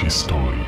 historii.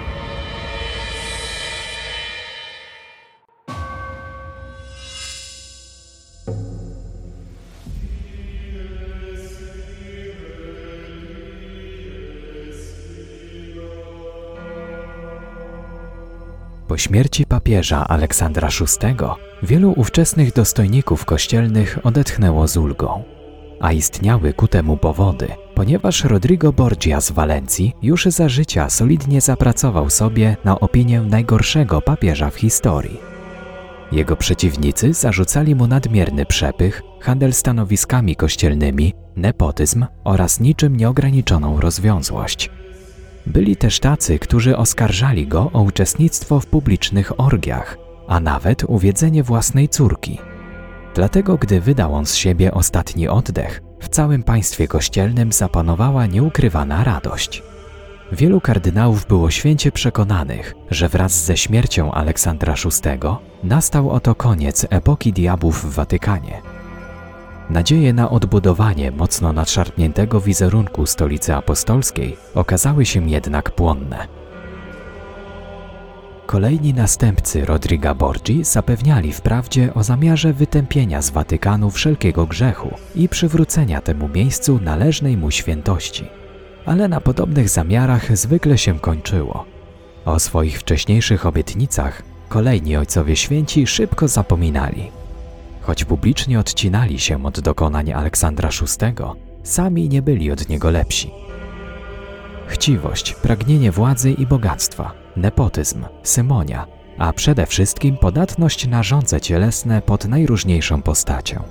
Po śmierci papieża Aleksandra VI wielu ówczesnych dostojników kościelnych odetchnęło z ulgą. A istniały ku temu powody, ponieważ Rodrigo Borgia z Walencji już za życia solidnie zapracował sobie na opinię najgorszego papieża w historii. Jego przeciwnicy zarzucali mu nadmierny przepych, handel stanowiskami kościelnymi, nepotyzm oraz niczym nieograniczoną rozwiązłość. Byli też tacy, którzy oskarżali go o uczestnictwo w publicznych orgiach, a nawet uwiedzenie własnej córki. Dlatego, gdy wydał on z siebie ostatni oddech, w całym państwie kościelnym zapanowała nieukrywana radość. Wielu kardynałów było święcie przekonanych, że wraz ze śmiercią Aleksandra VI nastał oto koniec epoki diabłów w Watykanie. Nadzieje na odbudowanie mocno nadszarpniętego wizerunku stolicy apostolskiej okazały się jednak płonne. Kolejni następcy Rodriga Borgi zapewniali wprawdzie o zamiarze wytępienia z Watykanu wszelkiego grzechu i przywrócenia temu miejscu należnej mu świętości. Ale na podobnych zamiarach zwykle się kończyło. O swoich wcześniejszych obietnicach kolejni ojcowie święci szybko zapominali. Choć publicznie odcinali się od dokonań Aleksandra VI, sami nie byli od niego lepsi. Chciwość, pragnienie władzy i bogactwa, nepotyzm, symonia, a przede wszystkim podatność na żądze cielesne pod najróżniejszą postacią.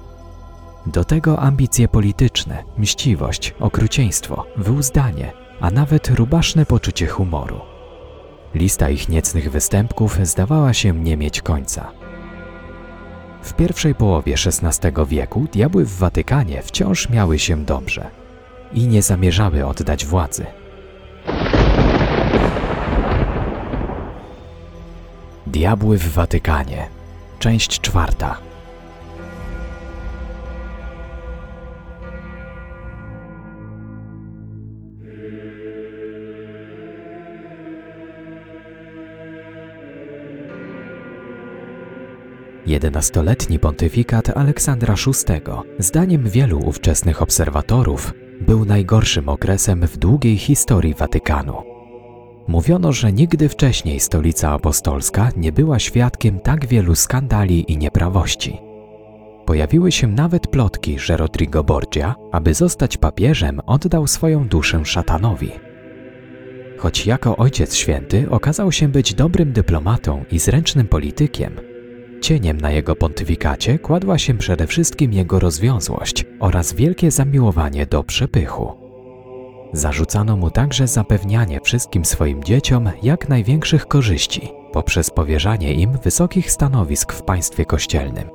Do tego ambicje polityczne, mściwość, okrucieństwo, wyuzdanie, a nawet rubaszne poczucie humoru. Lista ich niecnych występków zdawała się nie mieć końca. W pierwszej połowie XVI wieku diabły w Watykanie wciąż miały się dobrze i nie zamierzały oddać władzy. Diabły w Watykanie. Część czwarta. Jedenastoletni pontyfikat Aleksandra VI, zdaniem wielu ówczesnych obserwatorów, był najgorszym okresem w długiej historii Watykanu. Mówiono, że nigdy wcześniej stolica apostolska nie była świadkiem tak wielu skandali i nieprawości. Pojawiły się nawet plotki, że Rodrigo Borgia, aby zostać papieżem, oddał swoją duszę szatanowi. Choć jako ojciec święty okazał się być dobrym dyplomatą i zręcznym politykiem, cieniem na jego pontyfikacie kładła się przede wszystkim jego rozwiązłość oraz wielkie zamiłowanie do przepychu. Zarzucano mu także zapewnianie wszystkim swoim dzieciom jak największych korzyści poprzez powierzanie im wysokich stanowisk w państwie kościelnym.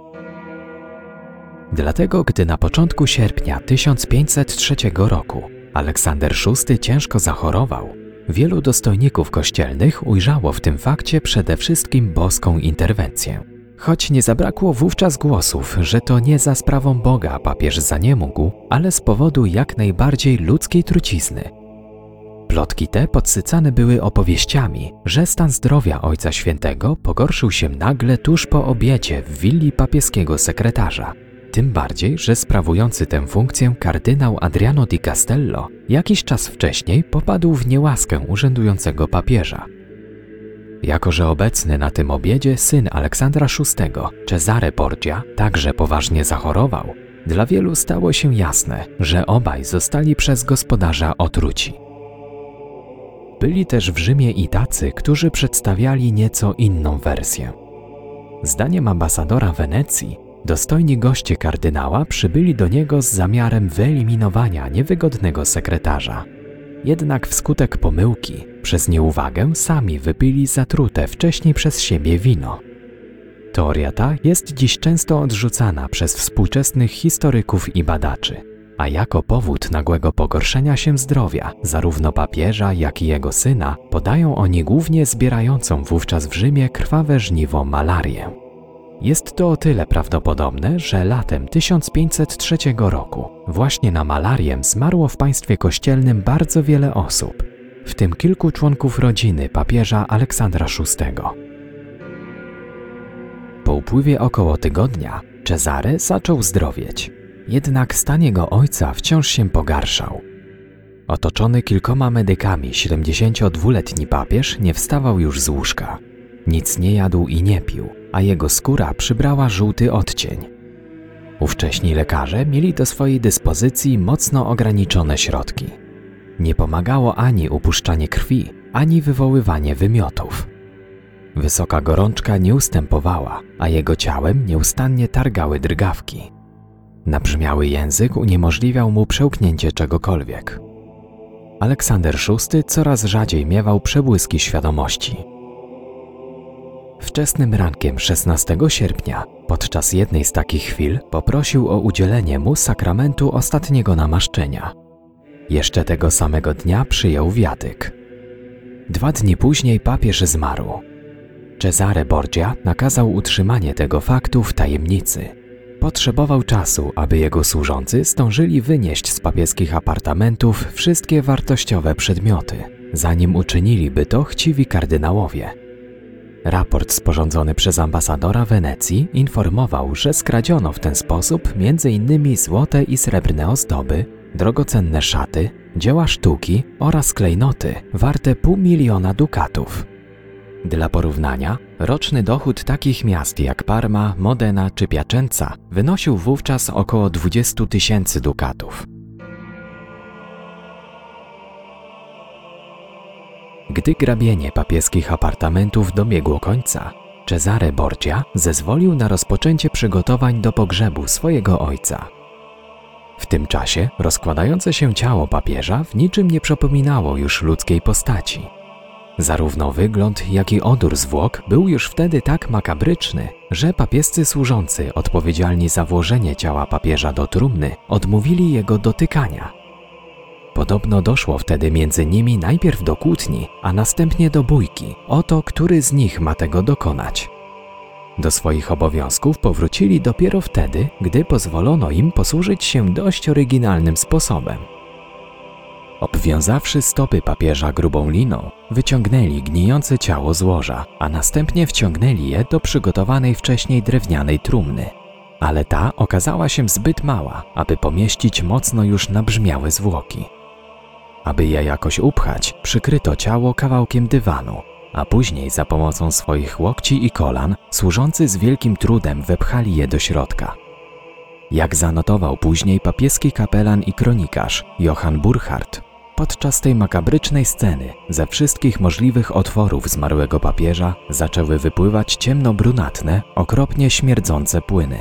Dlatego, gdy na początku sierpnia 1503 roku Aleksander VI ciężko zachorował, wielu dostojników kościelnych ujrzało w tym fakcie przede wszystkim boską interwencję. Choć nie zabrakło wówczas głosów, że to nie za sprawą Boga papież zaniemógł, ale z powodu jak najbardziej ludzkiej trucizny. Plotki te podsycane były opowieściami, że stan zdrowia Ojca Świętego pogorszył się nagle tuż po obiedzie w willi papieskiego sekretarza. Tym bardziej, że sprawujący tę funkcję kardynał Adriano di Castello jakiś czas wcześniej popadł w niełaskę urzędującego papieża. Jako, że obecny na tym obiedzie syn Aleksandra VI, Cesare Borgia, także poważnie zachorował, dla wielu stało się jasne, że obaj zostali przez gospodarza otruci. Byli też w Rzymie i tacy, którzy przedstawiali nieco inną wersję. Zdaniem ambasadora Wenecji, dostojni goście kardynała przybyli do niego z zamiarem wyeliminowania niewygodnego sekretarza. Jednak wskutek pomyłki, przez nieuwagę sami wypili zatrute wcześniej przez siebie wino. Teoria ta jest dziś często odrzucana przez współczesnych historyków i badaczy, a jako powód nagłego pogorszenia się zdrowia zarówno papieża, jak i jego syna podają oni głównie zbierającą wówczas w Rzymie krwawe żniwo malarię. Jest to o tyle prawdopodobne, że latem 1503 roku właśnie na malarię zmarło w państwie kościelnym bardzo wiele osób, w tym kilku członków rodziny papieża Aleksandra VI. Po upływie około tygodnia Cezary zaczął zdrowieć, jednak stan jego ojca wciąż się pogarszał. Otoczony kilkoma medykami, 72-letni papież nie wstawał już z łóżka. Nic nie jadł i nie pił, a jego skóra przybrała żółty odcień. Ówcześni lekarze mieli do swojej dyspozycji mocno ograniczone środki. Nie pomagało ani upuszczanie krwi, ani wywoływanie wymiotów. Wysoka gorączka nie ustępowała, a jego ciałem nieustannie targały drgawki. Nabrzmiały język uniemożliwiał mu przełknięcie czegokolwiek. Aleksander VI coraz rzadziej miewał przebłyski świadomości. Wczesnym rankiem 16 sierpnia, podczas jednej z takich chwil, poprosił o udzielenie mu sakramentu ostatniego namaszczenia. Jeszcze tego samego dnia przyjął wiatyk. Dwa dni później papież zmarł. Cezare Borgia nakazał utrzymanie tego faktu w tajemnicy. Potrzebował czasu, aby jego służący zdążyli wynieść z papieskich apartamentów wszystkie wartościowe przedmioty, zanim uczyniliby to chciwi kardynałowie. Raport sporządzony przez ambasadora Wenecji informował, że skradziono w ten sposób m.in. złote i srebrne ozdoby, drogocenne szaty, dzieła sztuki oraz klejnoty warte pół miliona dukatów. Dla porównania, roczny dochód takich miast jak Parma, Modena czy Piacenza wynosił wówczas około 20 tysięcy dukatów. Gdy grabienie papieskich apartamentów dobiegło końca, Cezare Borgia zezwolił na rozpoczęcie przygotowań do pogrzebu swojego ojca. W tym czasie rozkładające się ciało papieża w niczym nie przypominało już ludzkiej postaci. Zarówno wygląd, jak i odór zwłok był już wtedy tak makabryczny, że papiescy służący odpowiedzialni za włożenie ciała papieża do trumny odmówili jego dotykania. Podobno doszło wtedy między nimi najpierw do kłótni, a następnie do bójki o to, który z nich ma tego dokonać. Do swoich obowiązków powrócili dopiero wtedy, gdy pozwolono im posłużyć się dość oryginalnym sposobem. Obwiązawszy stopy papieża grubą liną, wyciągnęli gnijące ciało z łoża, a następnie wciągnęli je do przygotowanej wcześniej drewnianej trumny. Ale ta okazała się zbyt mała, aby pomieścić mocno już nabrzmiałe zwłoki. Aby je jakoś upchać, przykryto ciało kawałkiem dywanu, a później za pomocą swoich łokci i kolan służący z wielkim trudem wepchali je do środka. Jak zanotował później papieski kapelan i kronikarz Johann Burchardt, podczas tej makabrycznej sceny ze wszystkich możliwych otworów zmarłego papieża zaczęły wypływać ciemno-brunatne, okropnie śmierdzące płyny.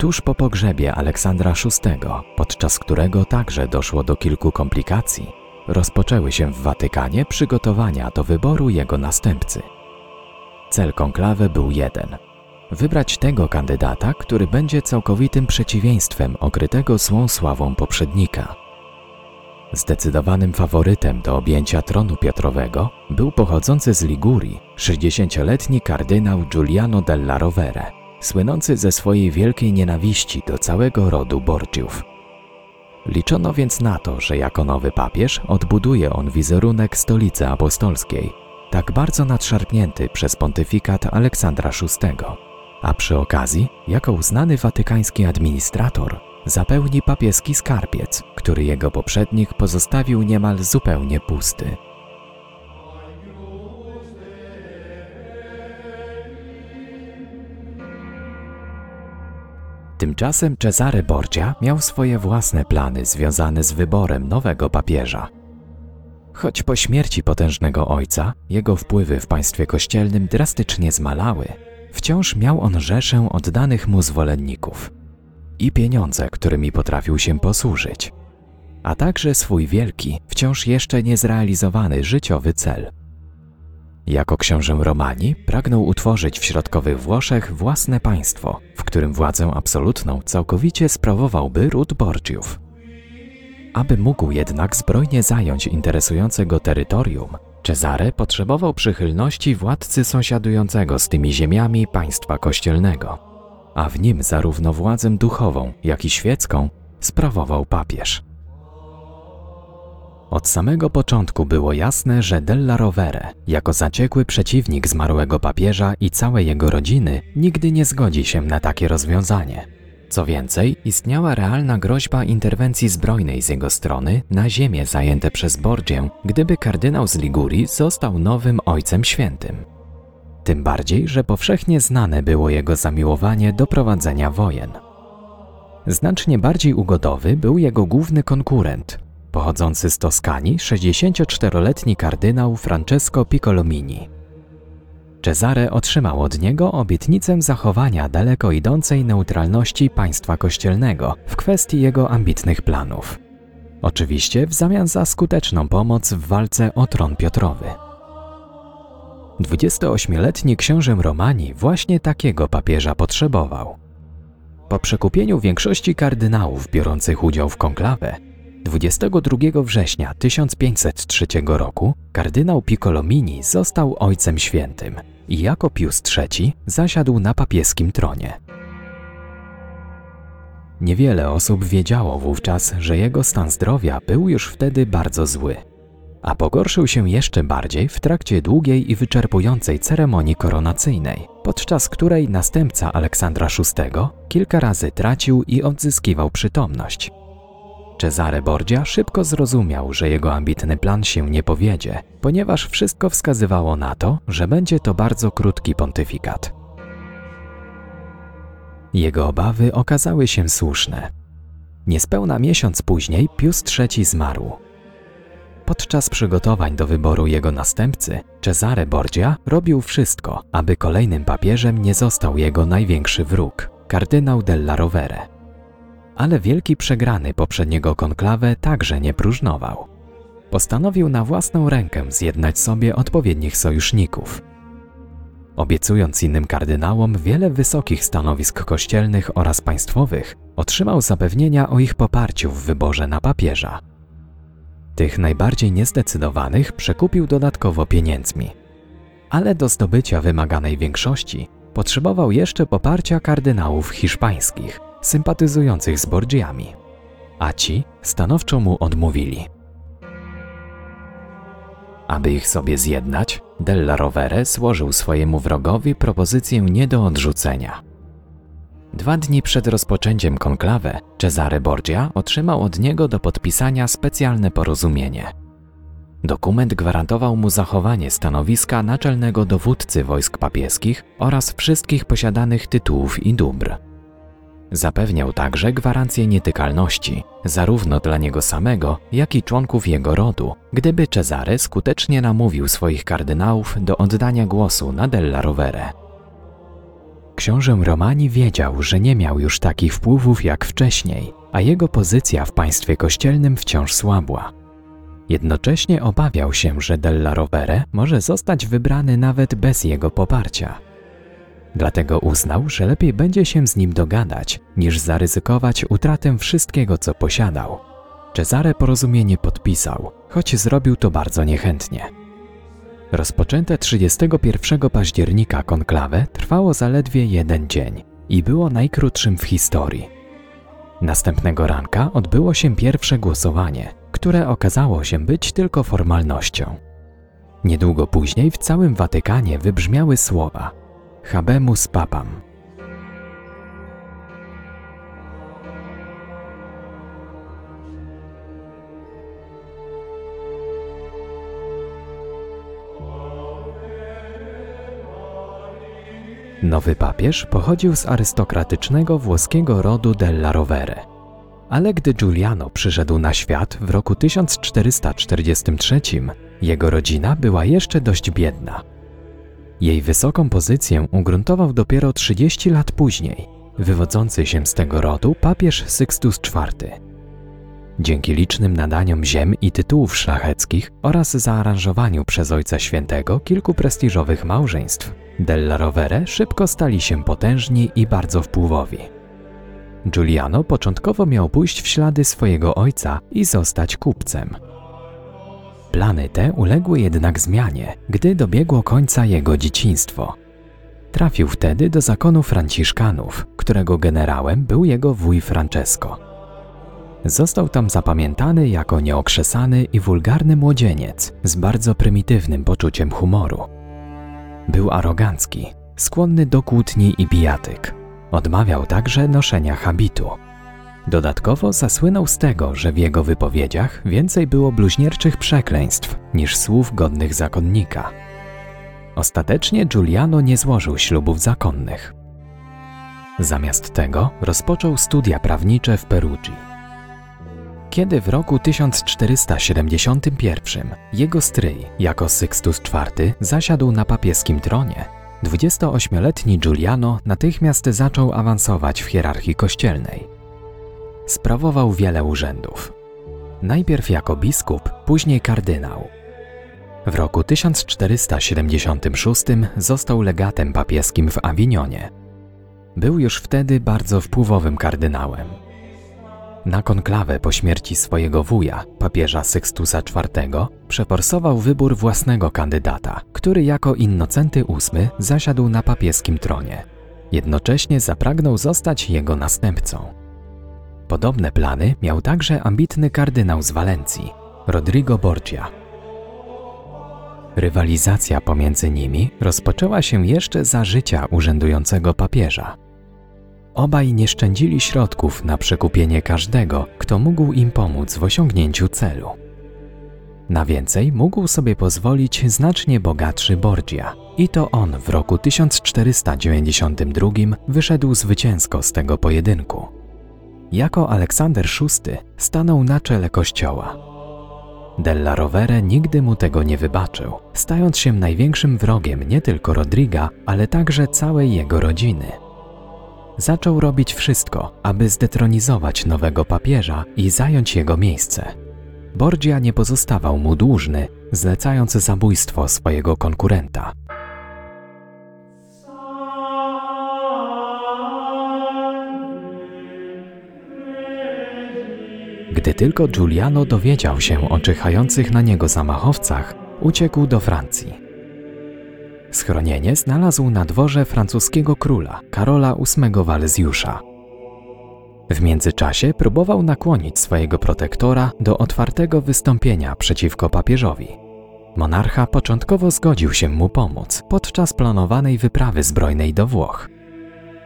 Tuż po pogrzebie Aleksandra VI, podczas którego także doszło do kilku komplikacji, rozpoczęły się w Watykanie przygotowania do wyboru jego następcy. Cel konklawy był jeden: wybrać tego kandydata, który będzie całkowitym przeciwieństwem okrytego złą sławą poprzednika. Zdecydowanym faworytem do objęcia tronu Piotrowego był pochodzący z Ligurii 60-letni kardynał Giuliano della Rovere, słynący ze swojej wielkiej nienawiści do całego rodu Borgiów. Liczono więc na to, że jako nowy papież odbuduje on wizerunek stolicy apostolskiej, tak bardzo nadszarpnięty przez pontyfikat Aleksandra VI, a przy okazji, jako uznany watykański administrator, zapełni papieski skarbiec, który jego poprzednik pozostawił niemal zupełnie pusty. Tymczasem Cezary Borgia miał swoje własne plany związane z wyborem nowego papieża. Choć po śmierci potężnego ojca jego wpływy w państwie kościelnym drastycznie zmalały, wciąż miał on rzeszę oddanych mu zwolenników i pieniądze, którymi potrafił się posłużyć, a także swój wielki, wciąż jeszcze niezrealizowany życiowy cel. Jako książę Romani pragnął utworzyć w środkowych Włoszech własne państwo, w którym władzę absolutną całkowicie sprawowałby ród Borgiów. Aby mógł jednak zbrojnie zająć interesujące go terytorium, Cezare potrzebował przychylności władcy sąsiadującego z tymi ziemiami państwa kościelnego, a w nim zarówno władzę duchową, jak i świecką sprawował papież. Od samego początku było jasne, że Della Rovere, jako zaciekły przeciwnik zmarłego papieża i całej jego rodziny, nigdy nie zgodzi się na takie rozwiązanie. Co więcej, istniała realna groźba interwencji zbrojnej z jego strony na ziemię zajęte przez Borgię, gdyby kardynał z Ligurii został nowym Ojcem Świętym. Tym bardziej, że powszechnie znane było jego zamiłowanie do prowadzenia wojen. Znacznie bardziej ugodowy był jego główny konkurent, pochodzący z Toskanii 64-letni kardynał Francesco Piccolomini. Cezare otrzymał od niego obietnicę zachowania daleko idącej neutralności państwa kościelnego w kwestii jego ambitnych planów. Oczywiście w zamian za skuteczną pomoc w walce o tron Piotrowy. 28-letni książę Romani właśnie takiego papieża potrzebował. Po przekupieniu większości kardynałów biorących udział w konklawę, 22 września 1503 roku kardynał Piccolomini został Ojcem Świętym i jako Pius III zasiadł na papieskim tronie. Niewiele osób wiedziało wówczas, że jego stan zdrowia był już wtedy bardzo zły, a pogorszył się jeszcze bardziej w trakcie długiej i wyczerpującej ceremonii koronacyjnej, podczas której następca Aleksandra VI kilka razy tracił i odzyskiwał przytomność. Cezare Borgia szybko zrozumiał, że jego ambitny plan się nie powiedzie, ponieważ wszystko wskazywało na to, że będzie to bardzo krótki pontyfikat. Jego obawy okazały się słuszne. Niespełna miesiąc później Pius III zmarł. Podczas przygotowań do wyboru jego następcy, Cezare Borgia robił wszystko, aby kolejnym papieżem nie został jego największy wróg, kardynał della Rovere ale wielki przegrany poprzedniego konklawę także nie próżnował. Postanowił na własną rękę zjednać sobie odpowiednich sojuszników. Obiecując innym kardynałom wiele wysokich stanowisk kościelnych oraz państwowych, otrzymał zapewnienia o ich poparciu w wyborze na papieża. Tych najbardziej niezdecydowanych przekupił dodatkowo pieniędzmi. Ale do zdobycia wymaganej większości potrzebował jeszcze poparcia kardynałów hiszpańskich – sympatyzujących z Borgiami, a ci stanowczo mu odmówili. Aby ich sobie zjednać, Della Rovere złożył swojemu wrogowi propozycję nie do odrzucenia. Dwa dni przed rozpoczęciem konklawe Cesare Borgia otrzymał od niego do podpisania specjalne porozumienie. Dokument gwarantował mu zachowanie stanowiska naczelnego dowódcy wojsk papieskich oraz wszystkich posiadanych tytułów i dóbr. Zapewniał także gwarancję nietykalności, zarówno dla niego samego, jak i członków jego rodu, gdyby Cezare skutecznie namówił swoich kardynałów do oddania głosu na Della Rovere. Książę Romani wiedział, że nie miał już takich wpływów jak wcześniej, a jego pozycja w państwie kościelnym wciąż słabła. Jednocześnie obawiał się, że Della Rovere może zostać wybrany nawet bez jego poparcia. Dlatego uznał, że lepiej będzie się z nim dogadać, niż zaryzykować utratę wszystkiego, co posiadał. Cezare porozumienie podpisał, choć zrobił to bardzo niechętnie. Rozpoczęte 31 października konklawę trwało zaledwie jeden dzień i było najkrótszym w historii. Następnego ranka odbyło się pierwsze głosowanie, które okazało się być tylko formalnością. Niedługo później w całym Watykanie wybrzmiały słowa: Habemus Papam. Nowy papież pochodził z arystokratycznego włoskiego rodu della Rovere. Ale gdy Giuliano przyszedł na świat w roku 1443, jego rodzina była jeszcze dość biedna. Jej wysoką pozycję ugruntował dopiero 30 lat później, wywodzący się z tego rodu papież Sixtus IV. Dzięki licznym nadaniom ziem i tytułów szlacheckich oraz zaaranżowaniu przez Ojca Świętego kilku prestiżowych małżeństw, Della Rovere szybko stali się potężni i bardzo wpływowi. Giuliano początkowo miał pójść w ślady swojego ojca i zostać kupcem. Plany te uległy jednak zmianie, gdy dobiegło końca jego dzieciństwo. Trafił wtedy do zakonu Franciszkanów, którego generałem był jego wuj Francesco. Został tam zapamiętany jako nieokrzesany i wulgarny młodzieniec z bardzo prymitywnym poczuciem humoru. Był arogancki, skłonny do kłótni i bijatyk. Odmawiał także noszenia habitu. Dodatkowo zasłynął z tego, że w jego wypowiedziach więcej było bluźnierczych przekleństw niż słów godnych zakonnika. Ostatecznie Giuliano nie złożył ślubów zakonnych. Zamiast tego rozpoczął studia prawnicze w Perugii. Kiedy w roku 1471 jego stryj, jako Sixtus IV, zasiadł na papieskim tronie, 28-letni Giuliano natychmiast zaczął awansować w hierarchii kościelnej. Sprawował wiele urzędów. Najpierw jako biskup, później kardynał. W roku 1476 został legatem papieskim w Awinionie. Był już wtedy bardzo wpływowym kardynałem. Na konklawę po śmierci swojego wuja, papieża Sextusa IV, przeforsował wybór własnego kandydata, który jako Innocenty VIII zasiadł na papieskim tronie. Jednocześnie zapragnął zostać jego następcą. Podobne plany miał także ambitny kardynał z Walencji, Rodrigo Borgia. Rywalizacja pomiędzy nimi rozpoczęła się jeszcze za życia urzędującego papieża. Obaj nie szczędzili środków na przekupienie każdego, kto mógł im pomóc w osiągnięciu celu. Na więcej mógł sobie pozwolić znacznie bogatszy Borgia i to on w roku 1492 wyszedł zwycięsko z tego pojedynku. Jako Aleksander VI stanął na czele kościoła. Della Rovere nigdy mu tego nie wybaczył, stając się największym wrogiem nie tylko Rodriga, ale także całej jego rodziny zaczął robić wszystko, aby zdetronizować nowego papieża i zająć jego miejsce. Borgia nie pozostawał mu dłużny, zlecając zabójstwo swojego konkurenta. Gdy tylko Giuliano dowiedział się o czyhających na niego zamachowcach, uciekł do Francji. Schronienie znalazł na dworze francuskiego króla Karola VIII Walezjusza. W międzyczasie próbował nakłonić swojego protektora do otwartego wystąpienia przeciwko papieżowi. Monarcha początkowo zgodził się mu pomóc podczas planowanej wyprawy zbrojnej do Włoch.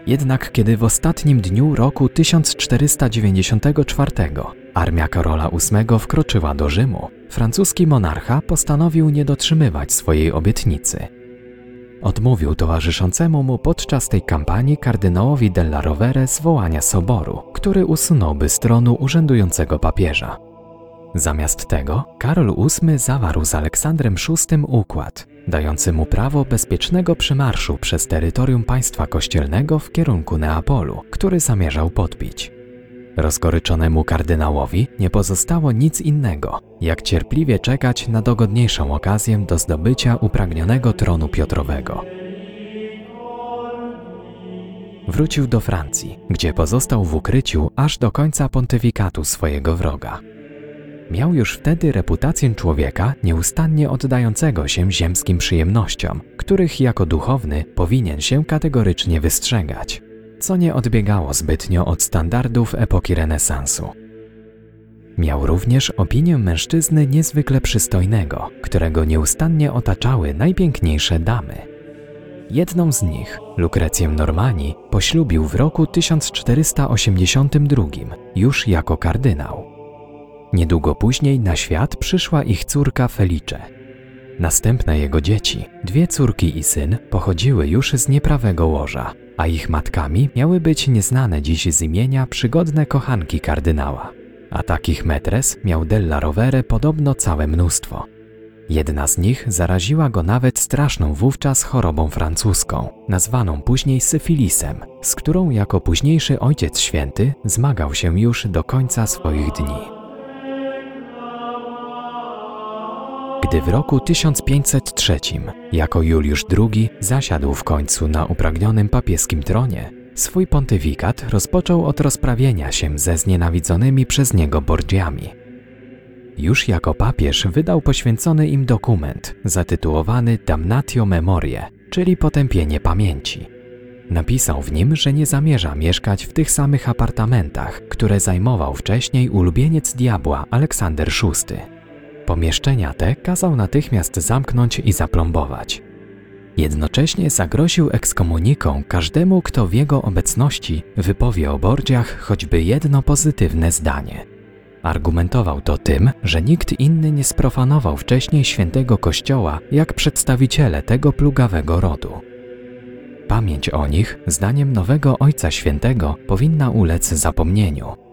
Jednak kiedy w ostatnim dniu roku 1494 armia Karola VIII wkroczyła do Rzymu, francuski monarcha postanowił nie dotrzymywać swojej obietnicy odmówił towarzyszącemu mu podczas tej kampanii kardynałowi della Rovere zwołania soboru, który usunąłby tronu urzędującego papieża. Zamiast tego Karol VIII zawarł z Aleksandrem VI układ, dający mu prawo bezpiecznego przymarszu przez terytorium państwa kościelnego w kierunku Neapolu, który zamierzał podbić. Rozgoryczonemu kardynałowi nie pozostało nic innego, jak cierpliwie czekać na dogodniejszą okazję do zdobycia upragnionego tronu Piotrowego. Wrócił do Francji, gdzie pozostał w ukryciu aż do końca pontyfikatu swojego wroga. Miał już wtedy reputację człowieka nieustannie oddającego się ziemskim przyjemnościom, których jako duchowny powinien się kategorycznie wystrzegać co nie odbiegało zbytnio od standardów epoki renesansu. Miał również opinię mężczyzny niezwykle przystojnego, którego nieustannie otaczały najpiękniejsze damy. Jedną z nich, Lukrecję Normani, poślubił w roku 1482, już jako kardynał. Niedługo później na świat przyszła ich córka Felice. Następne jego dzieci, dwie córki i syn, pochodziły już z nieprawego łoża a ich matkami miały być nieznane dziś z imienia przygodne kochanki kardynała. A takich metres miał Della Rovere podobno całe mnóstwo. Jedna z nich zaraziła go nawet straszną wówczas chorobą francuską, nazwaną później syfilisem, z którą jako późniejszy Ojciec Święty zmagał się już do końca swoich dni. Gdy w roku 1503 jako Juliusz II zasiadł w końcu na upragnionym papieskim tronie, swój pontyfikat rozpoczął od rozprawienia się ze znienawidzonymi przez niego Borgiami. Już jako papież wydał poświęcony im dokument zatytułowany Damnatio Memorie, czyli potępienie pamięci. Napisał w nim, że nie zamierza mieszkać w tych samych apartamentach, które zajmował wcześniej ulubieniec diabła Aleksander VI. Pomieszczenia te kazał natychmiast zamknąć i zaplombować. Jednocześnie zagroził ekskomuniką każdemu, kto w jego obecności wypowie o bordziach choćby jedno pozytywne zdanie. Argumentował to tym, że nikt inny nie sprofanował wcześniej świętego kościoła jak przedstawiciele tego plugawego rodu. Pamięć o nich, zdaniem nowego Ojca Świętego, powinna ulec zapomnieniu.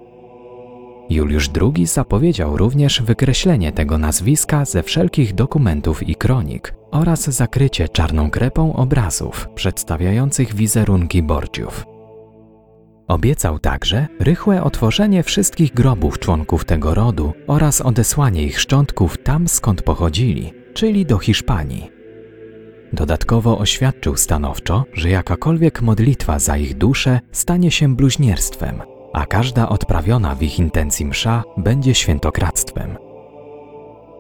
Juliusz II zapowiedział również wykreślenie tego nazwiska ze wszelkich dokumentów i kronik oraz zakrycie czarną krepą obrazów przedstawiających wizerunki bordziów. Obiecał także rychłe otworzenie wszystkich grobów członków tego rodu oraz odesłanie ich szczątków tam, skąd pochodzili, czyli do Hiszpanii. Dodatkowo oświadczył stanowczo, że jakakolwiek modlitwa za ich duszę stanie się bluźnierstwem, a każda odprawiona w ich intencji msza będzie świętokradztwem.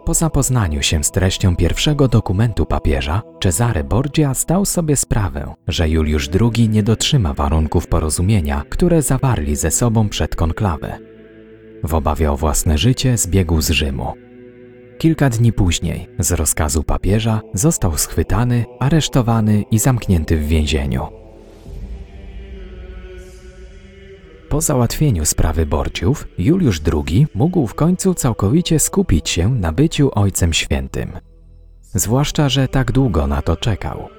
Po zapoznaniu się z treścią pierwszego dokumentu papieża, Cezary Borgia zdał sobie sprawę, że Juliusz II nie dotrzyma warunków porozumienia, które zawarli ze sobą przed konklawę. W obawie o własne życie zbiegł z Rzymu. Kilka dni później, z rozkazu papieża, został schwytany, aresztowany i zamknięty w więzieniu. Po załatwieniu sprawy Borciów, Juliusz II mógł w końcu całkowicie skupić się na byciu Ojcem Świętym. Zwłaszcza, że tak długo na to czekał.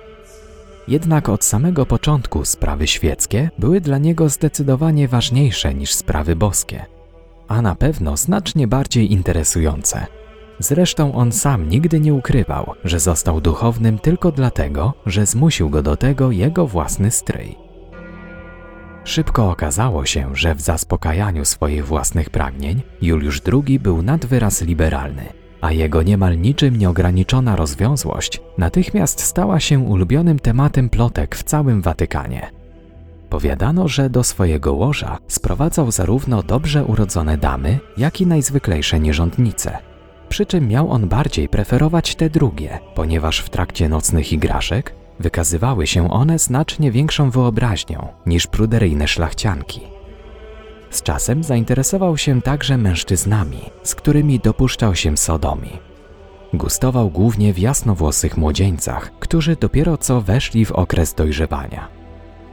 Jednak od samego początku sprawy świeckie były dla niego zdecydowanie ważniejsze niż sprawy boskie, a na pewno znacznie bardziej interesujące. Zresztą on sam nigdy nie ukrywał, że został duchownym tylko dlatego, że zmusił go do tego jego własny stryj. Szybko okazało się, że w zaspokajaniu swoich własnych pragnień Juliusz II był nad wyraz liberalny, a jego niemal niczym nieograniczona rozwiązłość natychmiast stała się ulubionym tematem plotek w całym Watykanie. Powiadano, że do swojego łoża sprowadzał zarówno dobrze urodzone damy, jak i najzwyklejsze nierządnice. Przy czym miał on bardziej preferować te drugie, ponieważ w trakcie nocnych igraszek Wykazywały się one znacznie większą wyobraźnią niż pruderyjne szlachcianki. Z czasem zainteresował się także mężczyznami, z którymi dopuszczał się sodomii. Gustował głównie w jasnowłosych młodzieńcach, którzy dopiero co weszli w okres dojrzewania.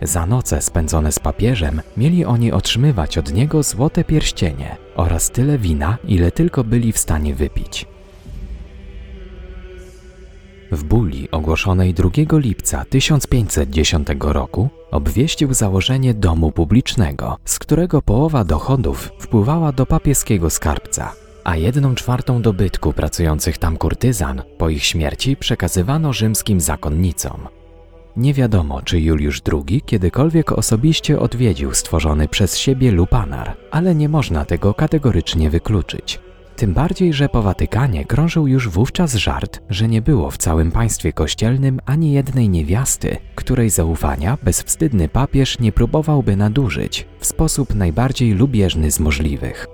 Za noce spędzone z papieżem mieli oni otrzymywać od niego złote pierścienie oraz tyle wina, ile tylko byli w stanie wypić. W bulli ogłoszonej 2 lipca 1510 roku obwieścił założenie domu publicznego, z którego połowa dochodów wpływała do papieskiego skarbca, a jedną czwartą dobytku pracujących tam kurtyzan po ich śmierci przekazywano rzymskim zakonnicom. Nie wiadomo, czy Juliusz II kiedykolwiek osobiście odwiedził stworzony przez siebie lupanar, ale nie można tego kategorycznie wykluczyć. Tym bardziej, że po Watykanie krążył już wówczas żart, że nie było w całym państwie kościelnym ani jednej niewiasty, której zaufania bezwstydny papież nie próbowałby nadużyć w sposób najbardziej lubieżny z możliwych.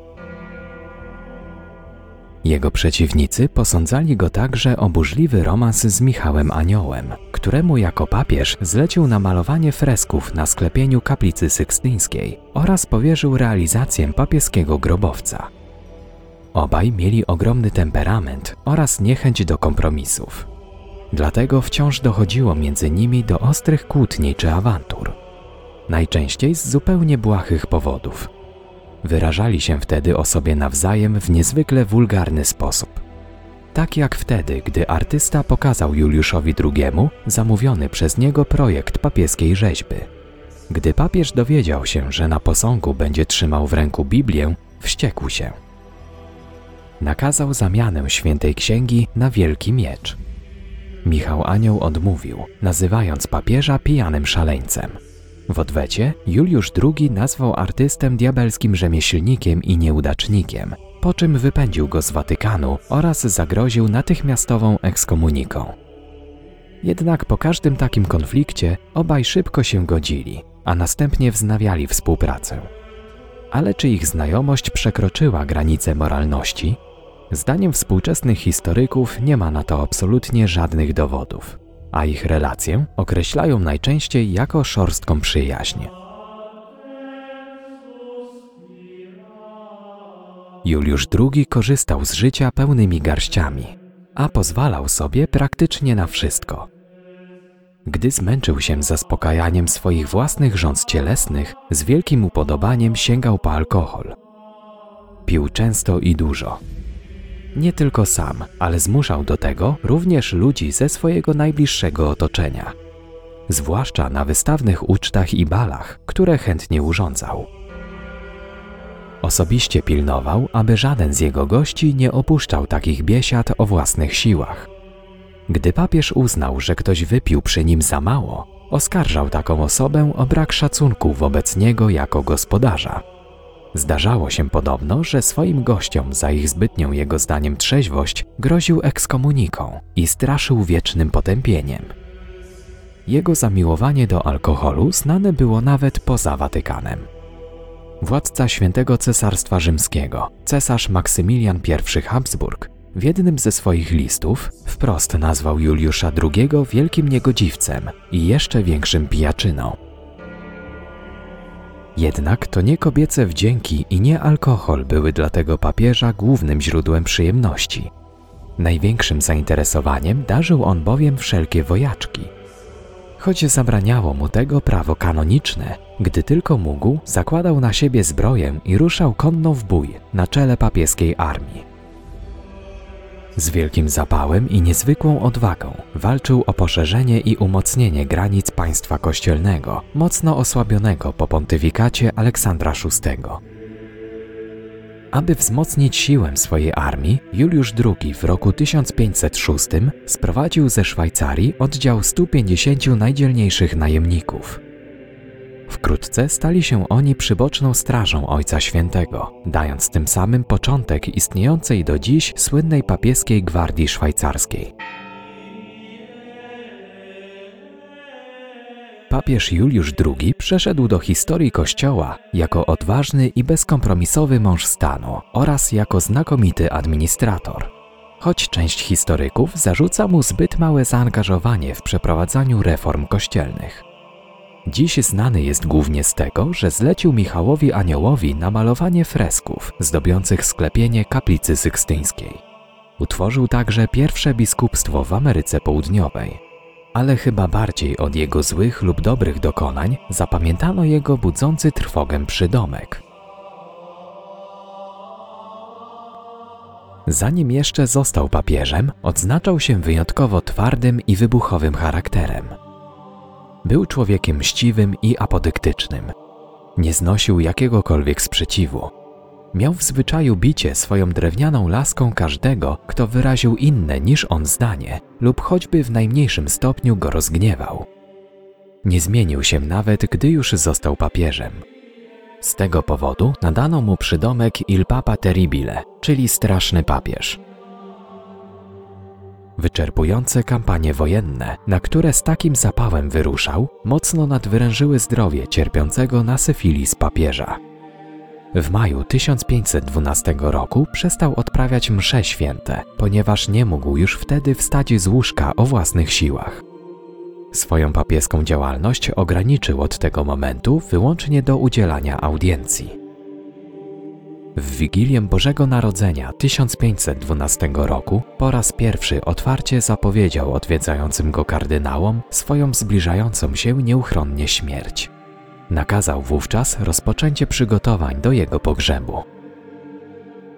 Jego przeciwnicy posądzali go także o burzliwy romans z Michałem Aniołem, któremu jako papież zlecił namalowanie fresków na sklepieniu kaplicy sykstyńskiej oraz powierzył realizację papieskiego grobowca. Obaj mieli ogromny temperament oraz niechęć do kompromisów. Dlatego wciąż dochodziło między nimi do ostrych kłótni czy awantur. Najczęściej z zupełnie błahych powodów. Wyrażali się wtedy o sobie nawzajem w niezwykle wulgarny sposób. Tak jak wtedy, gdy artysta pokazał Juliuszowi II zamówiony przez niego projekt papieskiej rzeźby. Gdy papież dowiedział się, że na posągu będzie trzymał w ręku Biblię, wściekł się nakazał zamianę świętej księgi na wielki miecz. Michał Anioł odmówił, nazywając papieża pijanym szaleńcem. W odwecie Juliusz II nazwał artystę diabelskim rzemieślnikiem i nieudacznikiem, po czym wypędził go z Watykanu oraz zagroził natychmiastową ekskomuniką. Jednak po każdym takim konflikcie obaj szybko się godzili, a następnie wznawiali współpracę. Ale czy ich znajomość przekroczyła granice moralności? Zdaniem współczesnych historyków nie ma na to absolutnie żadnych dowodów. a ich relację określają najczęściej jako szorstką przyjaźń. Juliusz II korzystał z życia pełnymi garściami, a pozwalał sobie praktycznie na wszystko. Gdy zmęczył się zaspokajaniem swoich własnych rządz cielesnych, z wielkim upodobaniem sięgał po alkohol. Pił często i dużo. Nie tylko sam, ale zmuszał do tego również ludzi ze swojego najbliższego otoczenia, zwłaszcza na wystawnych ucztach i balach, które chętnie urządzał. Osobiście pilnował, aby żaden z jego gości nie opuszczał takich biesiad o własnych siłach. Gdy papież uznał, że ktoś wypił przy nim za mało, oskarżał taką osobę o brak szacunku wobec niego jako gospodarza. Zdarzało się podobno, że swoim gościom za ich zbytnią jego zdaniem trzeźwość groził ekskomuniką i straszył wiecznym potępieniem. Jego zamiłowanie do alkoholu znane było nawet poza Watykanem. Władca Świętego Cesarstwa Rzymskiego, cesarz Maksymilian I Habsburg, w jednym ze swoich listów wprost nazwał Juliusza II wielkim niegodziwcem i jeszcze większym pijaczyną. Jednak to nie kobiece wdzięki i nie alkohol były dla tego papieża głównym źródłem przyjemności. Największym zainteresowaniem darzył on bowiem wszelkie wojaczki. Choć zabraniało mu tego prawo kanoniczne, gdy tylko mógł, zakładał na siebie zbroję i ruszał konno w bój na czele papieskiej armii. Z wielkim zapałem i niezwykłą odwagą walczył o poszerzenie i umocnienie granic państwa kościelnego, mocno osłabionego po pontyfikacie Aleksandra VI. Aby wzmocnić siłę swojej armii, Juliusz II w roku 1506 sprowadził ze Szwajcarii oddział 150 najdzielniejszych najemników – Wkrótce stali się oni przyboczną strażą Ojca Świętego, dając tym samym początek istniejącej do dziś słynnej papieskiej gwardii szwajcarskiej. Papież Juliusz II przeszedł do historii Kościoła jako odważny i bezkompromisowy mąż stanu oraz jako znakomity administrator. Choć część historyków zarzuca mu zbyt małe zaangażowanie w przeprowadzaniu reform kościelnych. Dziś znany jest głównie z tego, że zlecił Michałowi Aniołowi namalowanie fresków zdobiących sklepienie kaplicy sykstyńskiej. Utworzył także pierwsze biskupstwo w Ameryce Południowej. Ale chyba bardziej od jego złych lub dobrych dokonań zapamiętano jego budzący trwogę przydomek. Zanim jeszcze został papieżem, odznaczał się wyjątkowo twardym i wybuchowym charakterem – był człowiekiem mściwym i apodyktycznym. Nie znosił jakiegokolwiek sprzeciwu. Miał w zwyczaju bicie swoją drewnianą laską każdego, kto wyraził inne niż on zdanie lub choćby w najmniejszym stopniu go rozgniewał. Nie zmienił się nawet, gdy już został papieżem. Z tego powodu nadano mu przydomek Il Papa Terribile, czyli straszny papież. Wyczerpujące kampanie wojenne, na które z takim zapałem wyruszał, mocno nadwyrężyły zdrowie cierpiącego na syfilis papieża. W maju 1512 roku przestał odprawiać msze święte, ponieważ nie mógł już wtedy wstać z łóżka o własnych siłach. Swoją papieską działalność ograniczył od tego momentu wyłącznie do udzielania audiencji. W Wigilię Bożego Narodzenia 1512 roku po raz pierwszy otwarcie zapowiedział odwiedzającym go kardynałom swoją zbliżającą się nieuchronnie śmierć. Nakazał wówczas rozpoczęcie przygotowań do jego pogrzebu.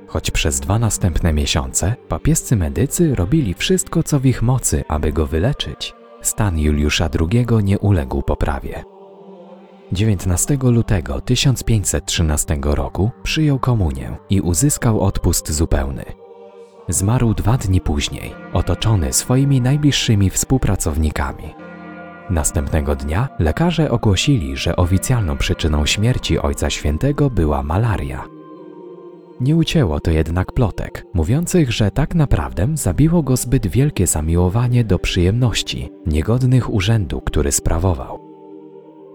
Choć przez dwa następne miesiące papiescy medycy robili wszystko, co w ich mocy, aby go wyleczyć, stan Juliusza II nie uległ poprawie. 19 lutego 1513 roku przyjął komunię i uzyskał odpust zupełny. Zmarł dwa dni później, otoczony swoimi najbliższymi współpracownikami. Następnego dnia lekarze ogłosili, że oficjalną przyczyną śmierci Ojca Świętego była malaria. Nie ucięło to jednak plotek, mówiących, że tak naprawdę zabiło go zbyt wielkie zamiłowanie do przyjemności, niegodnych urzędu, który sprawował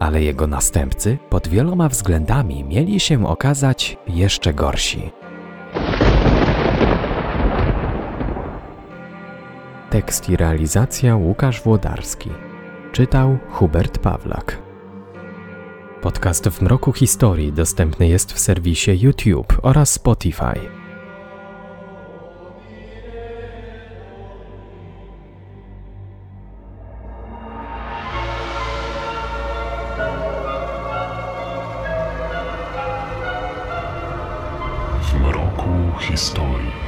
ale jego następcy pod wieloma względami mieli się okazać jeszcze gorsi. Tekst i realizacja Łukasz Włodarski. Czytał Hubert Pawlak. Podcast w mroku historii dostępny jest w serwisie YouTube oraz Spotify. Historii.